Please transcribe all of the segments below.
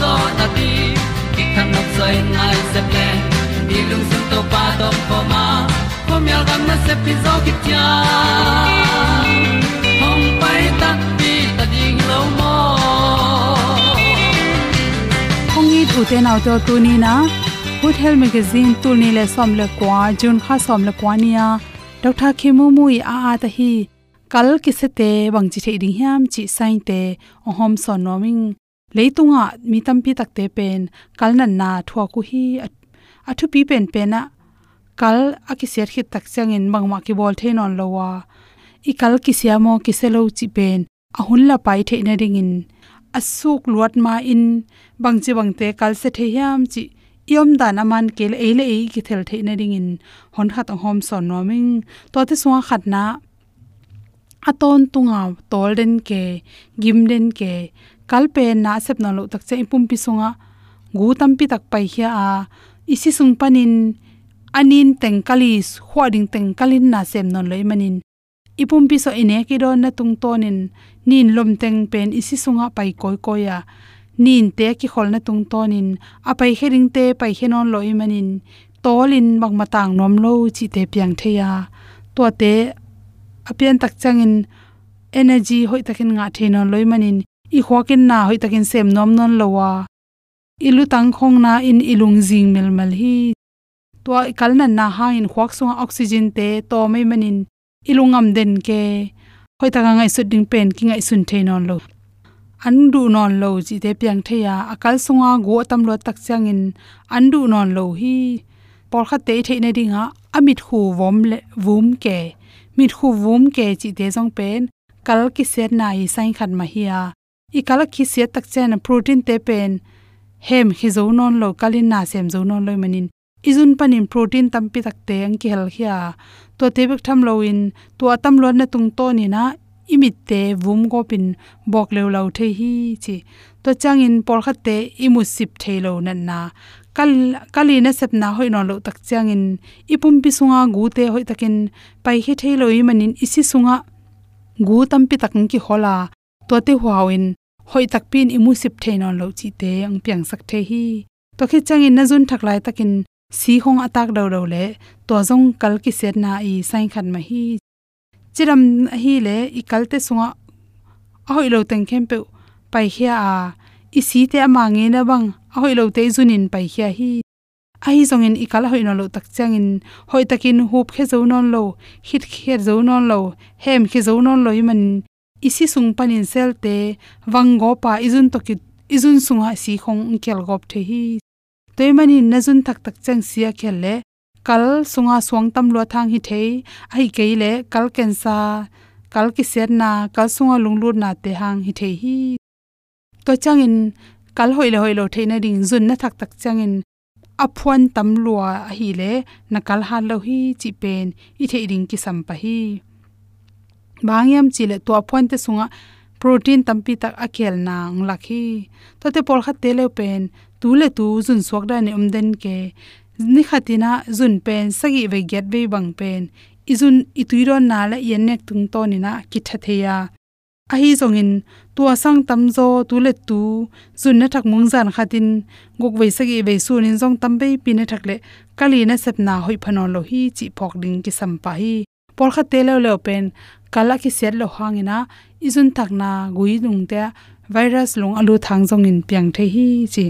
zo na ti ki kan nok sai nai se ple ni lung sun to pa to pa ma. Ko myal gam na se pi zo ki tia hom pai ta ti ta ding lo mo ong i thu te nau to tu ni na. Good health magazine tu ni le som le kwa jun kha som le kwa nia. Dr mu i a a ta hi. Kal kisete se bang chi thei ding hiam, chi sain te, ohom sonoming leitunga mi tampi takte pen kalnan na thua ku hi athu pi pen pen a. Kal akiser khit tak changin mangma ki bol thein on lowa i kal ki siamo ki selo chi pen ahun la pai the na ring in. Asuk luat ma in, bang chi bang te kal se the yam chi yom dan aman kel eile e, e ki thel the na ring in. Hon khat hom son noming to te suwa khat na. Aton tunga tolden ke gimden ke kalpe na sep no lo tak che ipum pi sunga gu tam pi tak pai hia, a, isi sung panin, anin tengkalis, huading tengkalin na sem non loi manin ipum pi so ine ki don na tung tonin, nin lom teng pen isi sunga pai koi koya nin te ki khol na tung tonin apai hering te pai henon loi manin tolin bang matang nom lo chi te piang theya to te apian tak changin, energy hoi takin nga theinon loi manin i khwakin na hoi takin sem nom non lowa. Ilu tang khong na in ilung jing mel mel hi. To kalna na ha in khwak sunga oxygen te to mai manin ilungam den ke. Hoi taka ngai su ding pen ki ngai sun theinon lo. Andu non lo ji te piang theya akal sunga go tam lo tak anh du non lo hi. Por kha te the ne ding ha. Amit khu vom le vum ke. Mit khu vum ke chi te jong pen. Kal ki set na i sain khat ma hi ya i kal ki set tak chen, protein te pen, hem, hi zo non lo kalin na sem zo non loi manin. Izun panin protein tampi takte ang ki hel khia to te bek tham lo in to atam lo na tung to ni na imit te, vum go pin, bok le lo the hi, chi. To chang in por khat te imu sip the lo nan na. Kal, kali na sep na hoi non lo tak chang in ipum pi sunga gu te hoi takin. Pai hi the lo i manin isi sunga gu tam pi tak ki hola to te huawin, hoi tak pin imu sip the no lo chi te ang piang sak the hi. To khi chang in na jun thak lai takin, si hong atak do do le, to zong kal ki set na i sain khan ma hi. Chiram hi le, i kalte sunga ahoi lo teng khem pe pai khia a, i si te ama nge na bang ahoi lo te zunin pai khia hi. Ai zong in ikal hoi no lo tak chang in hoi takin hup khe zo non lo, hit khe zo non lo, hem khe zo non lo man isi sung panin sel te wang go pa izun to ki izun sunga si khong kel gop the hi. Toimani nazun thak tak chang sia khelle kal sunga suang tam lo thang hi thei, ai keile kal kensa kal ki ser na, kal sunga lunglu na te hang hi thei hi. To changin kal hoile thei na ding zun na thak tak changin aphuan tam lua hi le na kal ha lo hi chi pen, i thei ding ki sam pa hi bangyam chile to point te sunga protein tampi tak akhel nang lakhi to te por kha tele pen tu le tu zun suak da ni umden ke. Ni khatina zun pen, sagi ve get ve bang pen. Izun ituiron na la yen nek tung to ni na ki tha theya a hi zongin, tua asang tam zo tu le tu zun na thak mung zan khatin gok ve sagi ve su nin zong tam be pi na thak le kali na sep na hoi phano lo hi chi phok ding ki sam pa hi por kha te lo lo pen kala ki set lo hangina izun thak na gui dung te virus lung alu thang jong in piang the hi chi.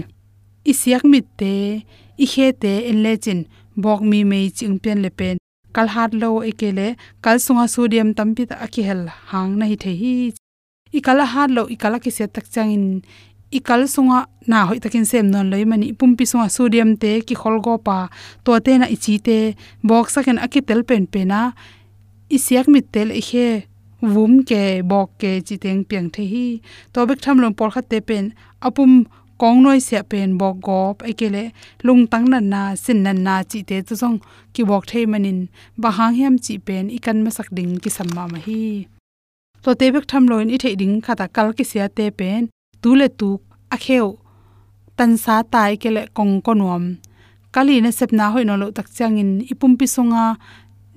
Isiak mit te i khe te en le chin bok mi me ching pen le pen. Kal hat lo ekele kal sunga sodium tampi ta akihel hang na hi the hi i kala hat lo i kala ki set tak chang in, i kal sunga na hoi takin sem non loi mani pumpi sunga sodium te ki khol go pa to te na ichi te box saken akitel pen pe na isiak mit tel i khe vum ke, bok ke chi teng piang the hi. To bek tham lom por kha te pen, apum kong noi se pen, bok gop, ekele lung tang nan na, sin nan na, chi te chu song, ki bok thei manin. Ba hang hem chi pen, ikan ma sak ding, ki samma ma hi. To te bek tham loin, i thei ding khata kal ki sia te pen, tu le tu a kheu tan sa tai kele kong konom kali na sep na hoi no lo tak changin ipum pi songa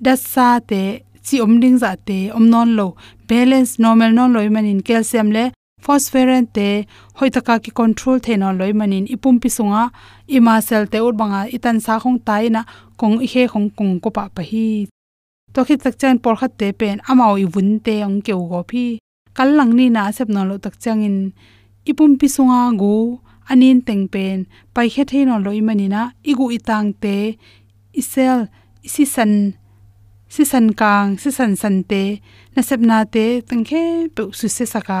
dasa te chi om ding za te, om non lo. Balance normal non loi manin calcium le phosphorus te, hoitaka ki control thena loi manin. Ipum pi sunga ima cell te ur banga itan sa khong tai na, kong i he khong kong ko pa pa hi. To khi tak chan por khat te pen, amao i bun te ang keu go phi kal lang ni na sep non lo tak chang in. Ipum pi sunga go anin teng pen. Pai khe the no loi manina, igu itang te, isel isi san si san kang si san san te na sep na te tang khe pe su se saka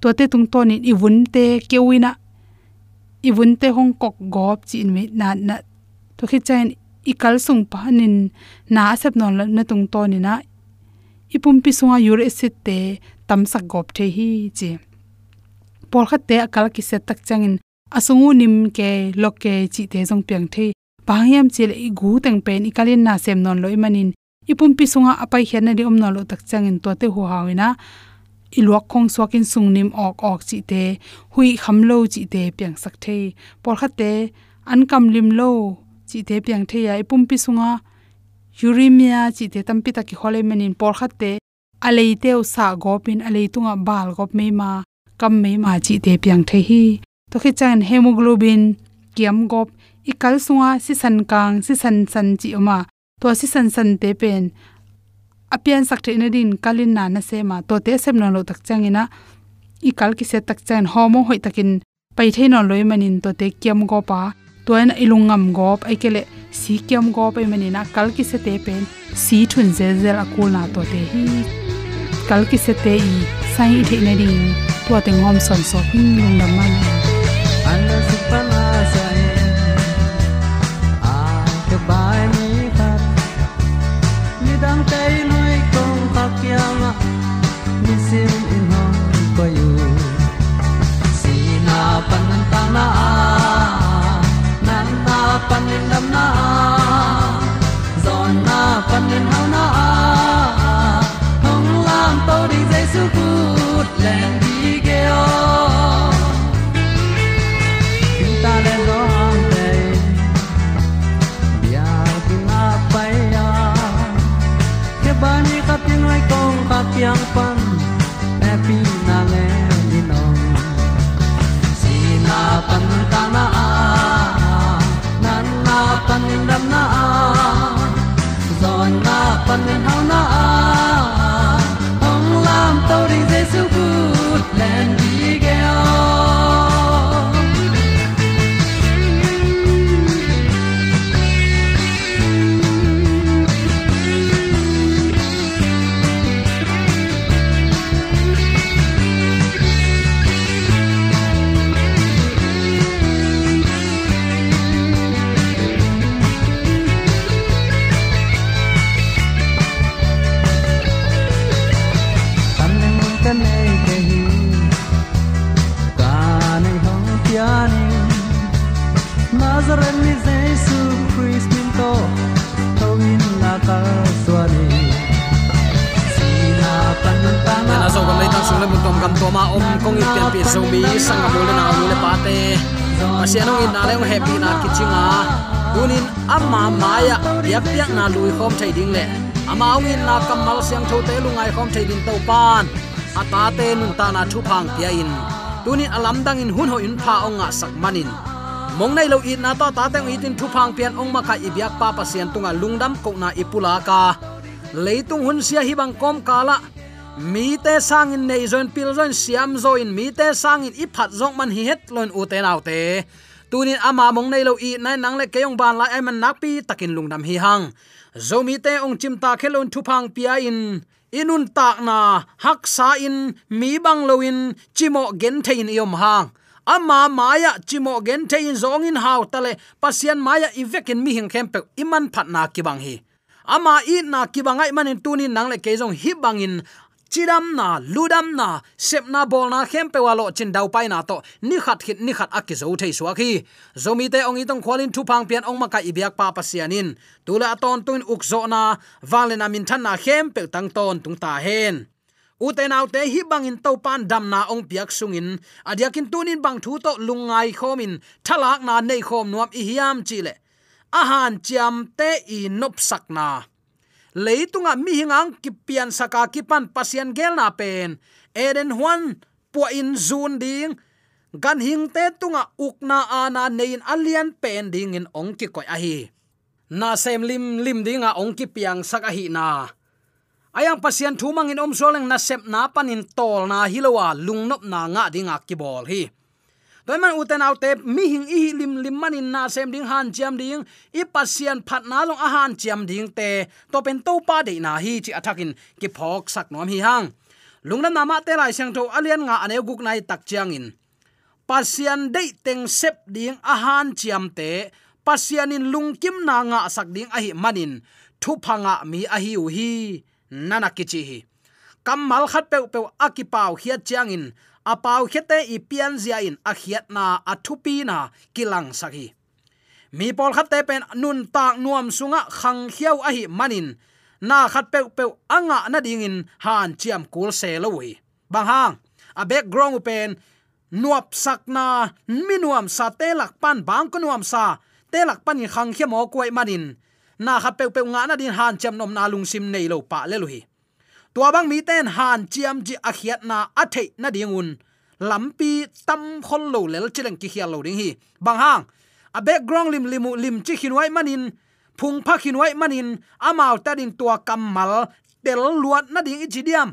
to te tung to ni i iwun te kewina. Iwun te hong kok gop chi in me na na to khi chen kal sung pa nin, na sep non la na tung to ni na. I pum pi sunga ur acid te tam sak gop the hi chi por khat te, akal ki se tak changin, asungu nim ke, lok ke chi te jong piang the pangyam chile i gu teng pen i kalin na sem non lo i manin ipum pi sunga apai hian na ri om no lo tak changin to te hu hawina iluak khong swakin sungnim ok ok chi te, hui khamlo chi te piang sak the por kha te an kam lim lo chi te piang the ya ipum pi sunga uremia chi te tampi ta ki khole manin por kha te, alei te sa gopin, alei tunga bal gop me ma kam me ma chi te piang the hi to khi chan hemoglobin, kiam gop, ikal sunga si san kang si san san chi oma to si san san te pen. Apian sak the na din kalin na na se ma. To te sem no lo tak changina i kal ki se tak chan homo hoi takin pai the no loi manin. To te kiam go pa. Toina ilungam gop ai kele si kiam gop ai manina kal ki se te pen. Si thun zel zel akul na to te hi. Kal ki se te i. Sai the na ding to te ngom son so hing lung na. Le happy na kichinga tunin amma maya yak yak na lui khom thai ding le. Ama ongin na kamal siang tho te lungai khom thai din to pan. Ata te nun ta na thu phang pia in. Tunin alam dang in hun ho in pha onga sak manin. Mong nei lo it na ta ta teng itin thu phang pian ong ma kha ibyak pa pasian tunga lungdam ko na ipula ka. Leitung hun sia hi bang kom kala mi te sang in nei zon pil zon siam zo in, mi te sang in iphat zong man hi het lon u te nau te tunin ama mong nei lo i nai nang le keyong ban lai em nak pi takin lungnam hi hang. Zomi te ong chim ta khelon thupang pia in. Inun tak na hak sa in, mi bang lo in chimo gen thein yom hang. Ama maya chimo gen thein zong in haw tale pasian maya ivekin mi hing kempe iman phat na ki bang hi. Ama i na ki bangai manin tunin nang le ke jong hi bangin chidam na ludam na sep na bol na khem pe walo chin dau pai na to. Ni khat khit, ni khat akizo thei swa khi zomi te ong itong khwalin thu pang pian ong maka ibyak pa pasianin tula ton tuin ukzo na valena min than na khem pe tang ton tung ta hen. Uten autte hi bangin to pan dam na ong piak sungin adiakin tunin bang thu to lungai khomin thalak na nei khom nuam i hiam chile ahan chiam te i nop sakna leitunga mi hingang kipian saka kipan pasian gel na pen. Eden huan pu in zun ding, gan hing te tunga ukna ana nein alian pen ding in ong ki koi ahi. Na sem lim lim dinga ong ki piang saka hi na. Ayang pasian thumang in om soleng na sep na panin tol na hilowa lungnop na nga dinga ki bol hi toy man uten autte mi hing i lim lim manin na sem ding, han chiam ding. I pasian phat na long a han chiam ding te. To pen to pa de na hi chi attacking ki phok sak nom hi hang. Lungnam nama te lai sang tho alian nga ane guk nai tak chiang in. Pasian de teng sep ding a han chiam te. Pasian in lungkim na nga sak ding a hi manin. Thu phanga mi a hi u hi. Nana kichi hi. Kamal khat pe pe akipau hiat chiang in apau khete i pian zia in a khiat na a thupi na kilang saki mi pol khat te pen nun tak nuam sunga khang khiau a hi manin. Na khat pe pe anga na ding in han chiam kul se loi bang hang a background pen, nuap sakna minuam sa te lak pan bang ko nuam sa, te lak pan in khang khiam mo koi manin. Na khat pe pe nga na din han chiam nom na lung sim nei lo pa le lo hi. Tua bang mi ten han chiam ji akhiat na athe na dingun lampi tam khol lo lel chileng ki khial lo ding hi bang hang a background lim limu lim chi khinwai manin phung pha khinwai manin amau ta din tua kamal tel luat na ding ichidiam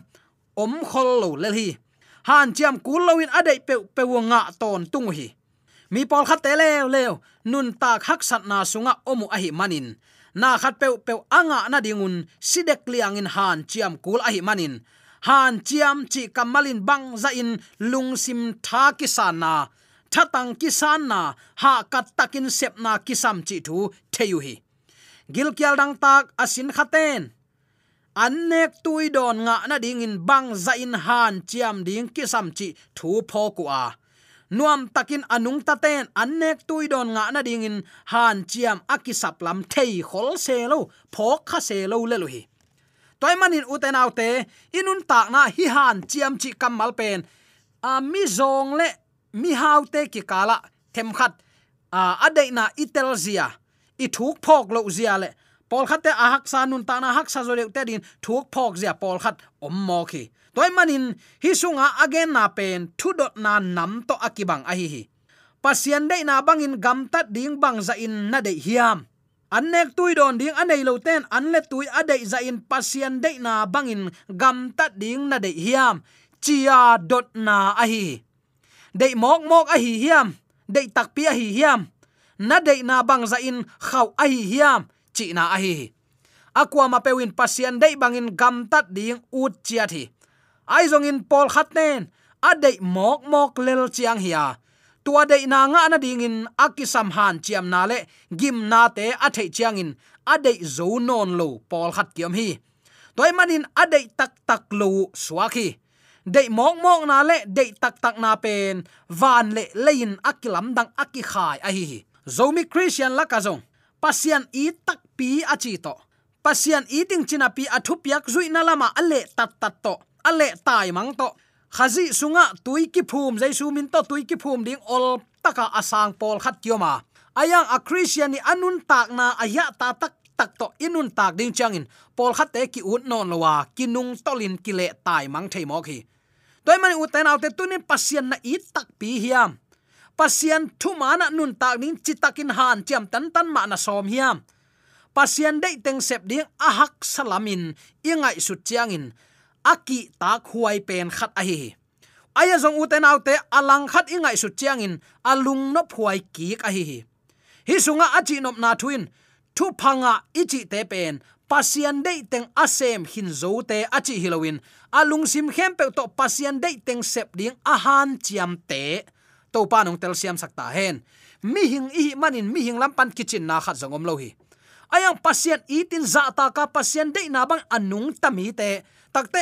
om khol lo le hi han chiam kul loin adei pe pe nga ton tung hi mi pol khat te lew lew nun tak hak sat na sunga omu ahi manin na khat pe pe anga na dingun, sidek liang in han chiam kul ahi manin. Han chiam chi kamalin bang za in lungsim tha kisana thatang kisan na, ha kat takin sep na kisam chi thu theyu hi. Gil kyal dang tak asin khaten. Annek tui don nga na ding in bang za in han chiam ding kisam chi thu pho ku a nuam takin anung ta ten, annek tui don nga na ding in han chiam akisap lam thei khol se lo phok kha se lo le lo hi. Toy manin uten autte inun tak na hi han chiam chi kamal pen. A mi zong le, mi haute ki kala, them khat. A adei na itel zia i thuk phok lo zia le pol khat te a sa nun ta na hak sa zo le te din thuk phok zia pol khat om mo khi. Toy manin, hi sunga again na pen, thu dot na nam to akibang a hi hi. Pasian dei na bangin gam tat ding bang za in na dei hiam. Annek tui don ding anei lo ten anle tui adei za in pasian dei na bangin gam tat ding na dei hiam. Chia dot na a hi. Dei mok mok a hi hiam. Dei tak pi a hi hiam. Na dei na bang za in khau a hi hiam chi na a hi. Akwa ma pewin pasian dei bangin gam tat ding ut chia thi. Ai zong in pol khat nen, a dei mok mok lel chiang hiya tua dei na nga na ding in akisam han chiam na le, gim na te a thei chiang in, a dei zo non lo pol khat kiam hi. Toy manin a dei tak tak lo swaki dei mok mok na le, dei tak tak na pen, van le lein akilam dang aki khai a hi zomi christian la ka zong pasian i tak pi a chi to. Pasian eating china pi a thu piak zui na lama ale tat tat to. Ale tai mang to. Khazi sunga tui ki phum jai su min to tui ki phum ding ol taka asang pol khat kioma. Ayang a christian ni anun tak na aya ta tak tak to. Inun tak ding changin. Pol khat te ki ut non lowa. Kinung tolin kile tai mang thei mo khi. Toy mani uten autte tunin pasian na i tak pi hiam. Pasian thu mana nun tak ning chitakin han chiam tan tan ma na som hiam pasian dei teng sep ding ahak salamin, ingai su chiangin. Aki ta khuai pen khat a hi aya zong uten autte, alang khat ingai su chiangin, alung no phuai ki a hi hi. Sunga achi nop na thuin. Thu phanga ichi te pen. Pasian dei teng asem hin zo te achi hilowin. Alung sim khem pe to pasian dei teng sep ding ahan chiam te. To pa nong tel siam sakta hen. Mi hing i manin, mi hing lampan kitchen na khat zongom lo hi ayang pasien itin za ta ka pasien de na bang anung tami te. Takte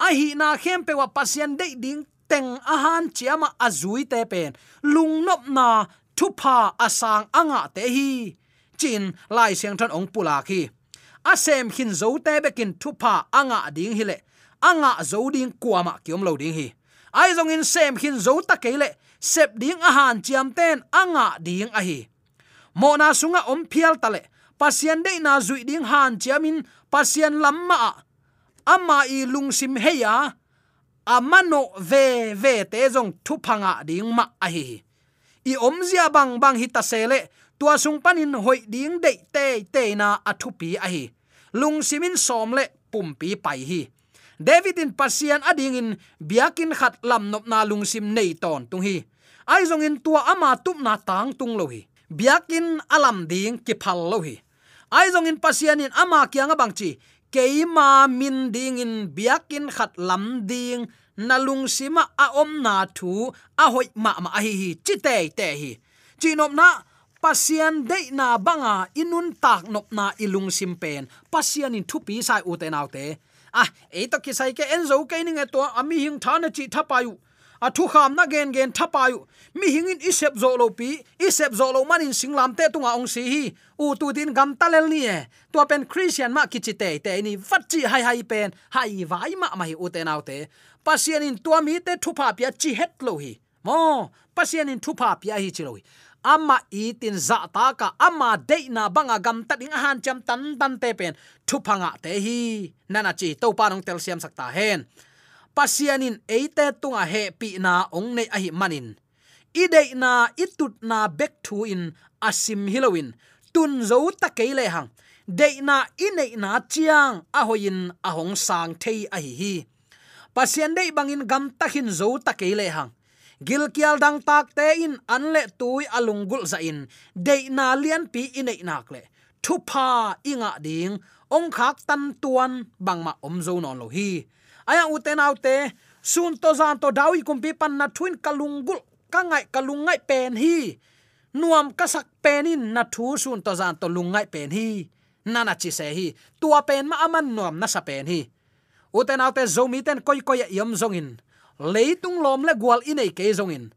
a hi na khem pe wa pasien de ding teng ahan chiama azui te pen. Lung nop na thupa asang anga te hi. Chin lai siang than ong pula khi asem hin zo te bekin thupa anga ding hile anga zo ding kuama kiom lo ding hi. Ai zong in sem hin zo ta kele sep ding ahan chiam ten anga ding a hi mo na sunga om phial tale pasian de na zui ding han chiamin pasian lamma ama i lungsim heya amano ve ve te jong thu phanga ding ma a hi. I om zia bang bang hi ta sele tua sung panin hoi ding de te te na athu pi a hi. Lung simin pumpi pum pi pai hi. David in pasian ading in biakin khat lam nop na lung sim nei ton tung hi. Ai zong in tua ama tup na tang tung lo hi biakin alam ding ki phal lo hi. Ai zong in pasian in ama kyang bang chi. Keima min ding in biakin khat lam ding. Nalung sima a om na thu. A hoi ma ma a hi hi. Chi te te hi. Chinom na, pasian de na banga inun tak nop na ilung sim pen. Pasian in thu pi sai u te naw te. Ah e to ki sai ke enzo ke ni nge to, ami hing thana chi thapayu a thu kham na gen gen thapayu mi hingin isep zo lo pi, isep zo lo manin singlam te tunga ong si hi. U tu tin gam talel ni e. To pen christian ma kichi te te ni fat hai hai pen, hai vai ma ma hi u te nau te. Pasian in tua mi te thu pa pia chi het lo hi. Mo pasian in thu pa pia hi chi lo hi. Ama itin za ta ka ama de na banga gam ta ding han cham tan tan te pen thu phanga te hi. Nana chi to pa nong tel siam sakta hen pasianin eite tunga he pi na ong nei ahi manin. Ide na itut na back to in asim hilowin. Tun zo ta keile hang. Hang deina inei na chiang ahoyin ahong sang thei ahi hi. Hi pasien dei bangin gam takhin zo takele hang. Gil kial dang tak te in an le tui alungul za in. De na lian pi inei nak le. Thupa inga ding. Ong khak tan tuan bangma om zo non lo hi aya uten autte sun to zan to dawi kumpi pan na thuin kalungul ka ngai kalungai pen hi. Nuam kasak penin na thu sun to zan to lungai pen hi. Nana chi se hi. Tua pen ma aman nuam na sa pen hi. Uten autte zomi ten koi koi yam zongin leitung lom le gwal inei ke zongin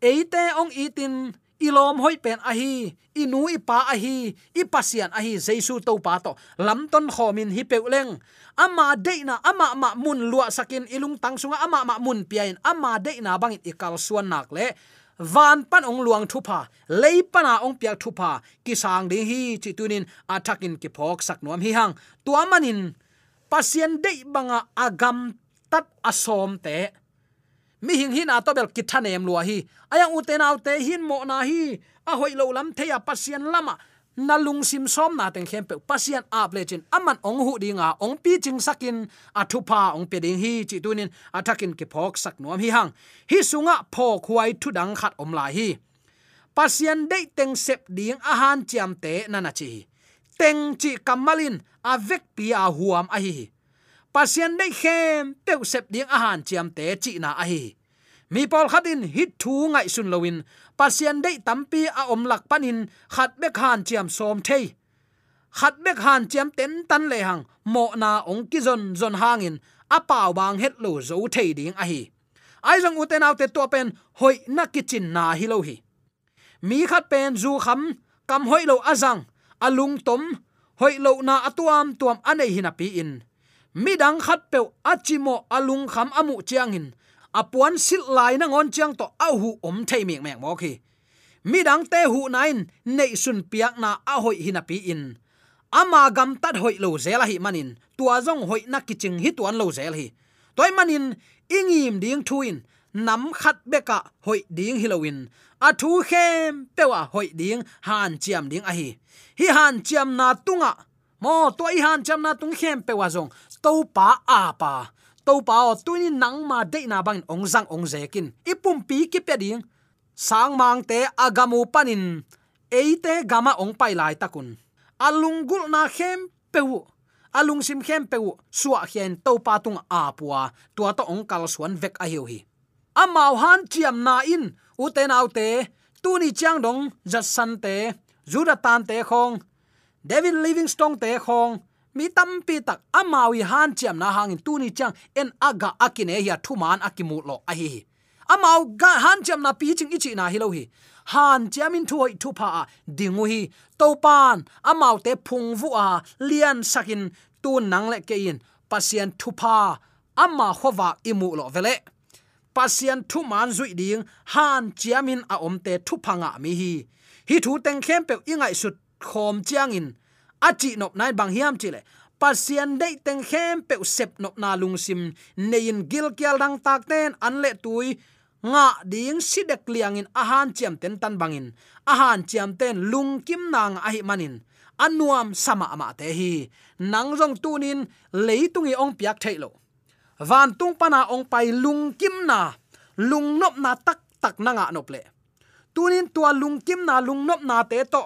eite ong itin ilom hoi pen ahi inu ipa ahi ipasian ahi jesu to pa to. Lamton khomin hi peuleng ama deina ama ma mun lua sakin ilung tangsunga ama ma mun piain, ama deina bangin ikal suan nak le. Van pan ong luang thupa lei pana ong piak thupa ki sang ding hi, chi tunin atakin ki phok sak nuam hi hang. Tuamanin, pasien dei banga agam tat asom te mi hing hin atobel to kithanem lua hi. Aya u autte hin mo na hi. A hoi lo lam theya pasien lama. Na lung sim som na teng khem pe. Pasien ap le chin. Aman ong hu dinga ong pi ching sakin. A pa ong pe ding hi chi tunin athakin ke phok sak nuam hi hang. Hi sunga phok huai thu dang khat om la hi. Pasien dei teng sep ding a han chiam te na na chi. Teng chi kamalin. A vek pi a huam a hi pasien dei khem pe sep ding ahan chiam te chi na a hi. Mi pol khatin hit thu ngai sun lowin pasien dei tampi a om lak panin khat bek han chiam som thei. Khat bek han chiam ten tan le hang, mo na ong ki zon zon hangin a pau bang het lo zo thei ding a hi. Ai jong uten autte to pen, hoi na kitchen na hi lo hi. Mi khat pen zu kham, kam hoi lo azang alung tom, hoi lo na atuam tuam anei hina pi in midang khat pe achimo alung kham amu chiang hin apuan sil lai na ngon chiang to ahu om thei mek mek mo khi. Midang te hu nain nei sun piak na a hoi hina pi in. Ama gam tat hoi lo zela hi manin tua zong hoi na kiching hi tuan lo zel hi. Toy manin ingim ding thuin nam khat beka hoi ding hilowin a thu khem pewa hoi ding, han chiam ding a hi. Hi han chiam na tunga. Mo to i han chiam na tung khem pewa zong to pa a pa to pa o tuini nang ma de na bang ong zang ong zekin. Ipum pi ki pe ding. Sang mang te agamu panin. Eite gama ong pai lai takun. Alungul na khem peu alung sim khem peu suwa hian to pa tung a puwa tua to ong kal suan vek a hiu hi. Amau han chiam na in. Uten autte tuni chang dong. Zat san te. Zura tan te khong. David livingstone te khong mi tampi tak amawi han chiam na hang tu ni chang en aga akine ya thuman akimu lo a hi amau ga han chiam na pi ching ichi na hi lo hi. Han chiamin thuai thu pa dingu hi. To pan amau te phung vu a lian sakin tu nang le ke in. Pasien thu pa ama khowa imu lo vele. Pasien thu man zui ding han chiamin a om te thu phanga mi hi. Hi thu teng khem pe ingai sut khom chiang in achi nop nai bang hiam chile pasian dei teng khem pe sep nop na lungsim nein gil kyal dang tak ten, an le tui. Nga ding sidek liang in ahan chiam ten tan bangin ahan chiam ten lung kim nang a hi manin anuam sama ama te hi. Nang jong tunin leitungi ong piak thailo van tung pana ong pai lung kim na. Lung nop na tak tak na nga nop le. Tunin tua lung kim na, lung nop na te to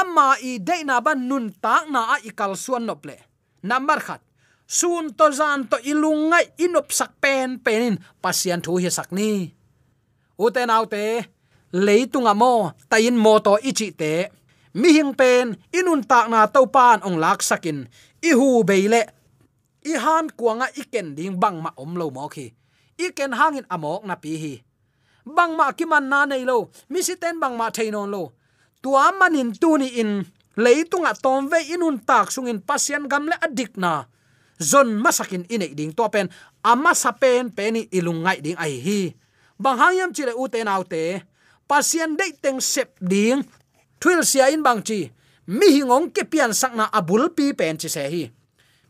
amma i de na ban nun ta na a ikal suan nople. number khat, sun to zan to ilungai inop sak pen penin. Pasian thu hi sak ni. Uten autte leitunga mo, tayin mo to ichi te. Mi hing pen inun tak na to pan ong lak sakin. I hu beile i han kuanga iken ding bang ma om lo mo khi iken hangin amok na pi hi. Bang ma ki man na nei lo. Mi si ten bang ma thainon lo tua manin tu ni in leitunga tom ve inun tak sungin pasien gamle adik na. Zon masakin ine ding to pen ama sapen peni ilungai ding ai hi. Bang hangyam chile u te nau te pasien dei teng sep ding. Thil sia in bang chi, mi hingong ke pian sakna abul pi pen chi se hi.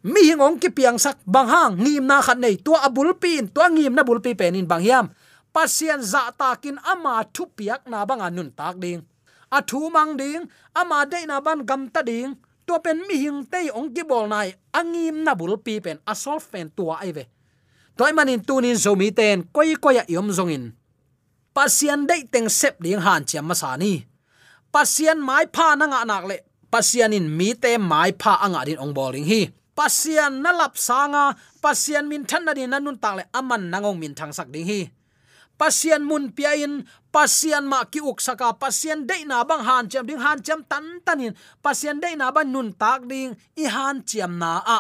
Mi hingong ke piang sak bang hang ngim na khat nei tua abul pin tua ngim na bul pi pen in bang hiam pasien za takin ama thu piak na bang anun tak ding a thu mang ding ama de na ban gam ta ding. To pen mi hing te ong ki bol nai angim na bul pi pen asol fen tua ai ve. Toy manin tunin zomi ten, koi koya yom zongin pasian dei teng sep ding han chiam masani pasian mai pha na nga nak le, pasian in mi te mai pha anga din ong bowling hi. Pasian na lap sanga pasian min than na din nanun tak le aman nangong min thang sak ding hi pasian mun piain pasian ma ki uksaka pasian dei na bang han chem ding, han chem tan tanin pasian dei na ban nun tak ding, i han chem na a.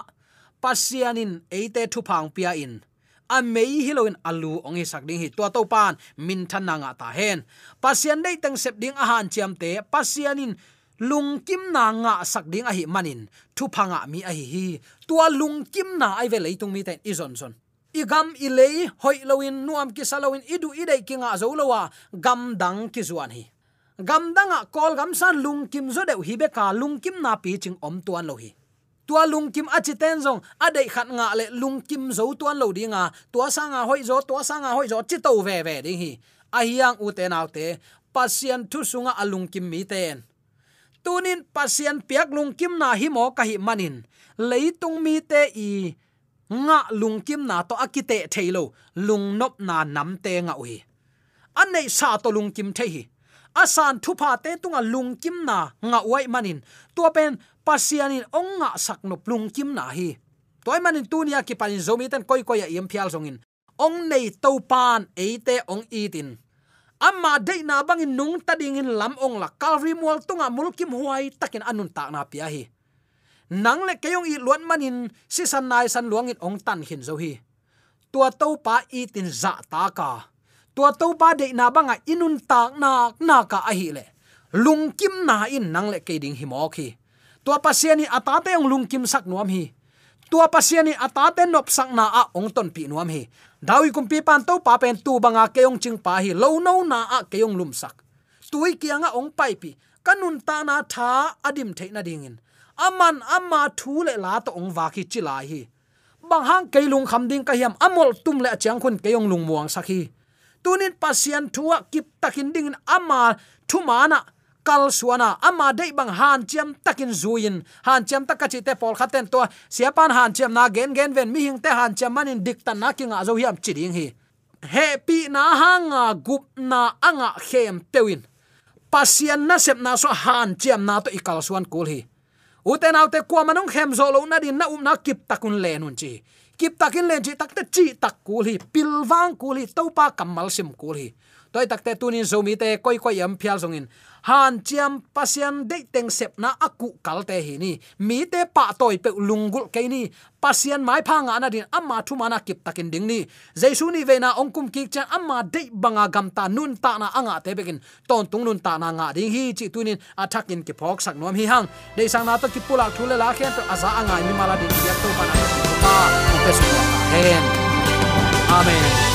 Pasianin eite thu phang pia in a mei hiloin alu ong hi sak ding hi to to pan, min than nga ta hen. Pasian dei tang sep ding a han chem te pasianin lung kim na nga sak ding a hi manin. Thu phanga mi a hi hi. Tua lung kim na ai ve leitung mi ten izon son igam ilei hoi loin nuam ki salowin idu idei kinga zo lowa gam dang ki zuan hi. Gam danga kol gam san lung kim zo deu hi be ka lung kim na pi ching om tuan lo hi. Tua lung kim a chiten zong, a dei khat nga le lung kim zo tuan lo dinga tua sanga hoi zo, tua sanga hoi zo, chi to ve ve ding hi. A hiang u te nau te, pasien thu sunga alung kim mi ten. Tunin pasien piak lung kim na hi mo ka hi manin. Leitung mi te i nga lung kim na to akite thailo lung nop na nam te nga ui an nei sa to lung kim the hi. Asan thu pha te tunga lung kim na nga wai manin. To pen pasianin ong nga sak nop lung kim na hi. Toy manin tunia ki panin zomi ten koi koi yem phial zongin. Ong nei to pan eite ong itin. Amma dei na bangin nung tading in lam ong la. Calvary mol tunga mulkim huai takin anun tak na pia hi nang le keyong i luan manin, si san nai san luang in ong tan hin zo hi. Tua to pa i tin za ta ka. Tua to pa de na banga inun tak na na ka a hi le. Lung kim na in nang le ke ding hi mo khi tua pasiani atate ong lung kim sak nuam hi. Tua pasiani atate nop sak na a ong ton pi nuam hi. Dawi kum pi pan to pa pen tu banga keyong ching pa hi lo no na a keyong lum sak. Tui kianga ong pai pi, kanun ta na tha adim theina dingin aman, ama thu le la to ong wa khi chilai hi. Bang hang keilung kham ding ka hiam amol tum le chang khun keyong lung muang sakhi tunin pasian thuwa kip takin ding ama thu mana kal suana, ama dei bang han chiam takin zuin. Han chiam takachi te pol khaten to siapan han chiam na gen gen ven mi hing te han chiam manin dik tan na kinga zo hiam chiding hi. Happy na hanga gup na anga khem tewin. Pasian na sep na so han chiam na to ikal suan kul hi uten autte kwa manong hem zo lo na din na um na kip takun le nun chi. Kip takin le chi takte chi tak kul hi pilwang kul hi topa kamal sim kul hi toy takte tunin zomi te koi koi yam phial zongin han chiam pasian de teng sep na aku kalte hi ni. Mi te pa toy pe lungul ke ni. Pasian mai phanga na din amma thu mana kip takin ding ni. Jaisu ni ve na ongkum ki cha amma de banga à gam ta nun ta na anga te bekin ton tung nun ta na nga ding hi chi tunin in ki phok sak nom hi hang de sang na to ki pula thule la khen to aza anga mi mala din ya to pa na pa pe su hen amen.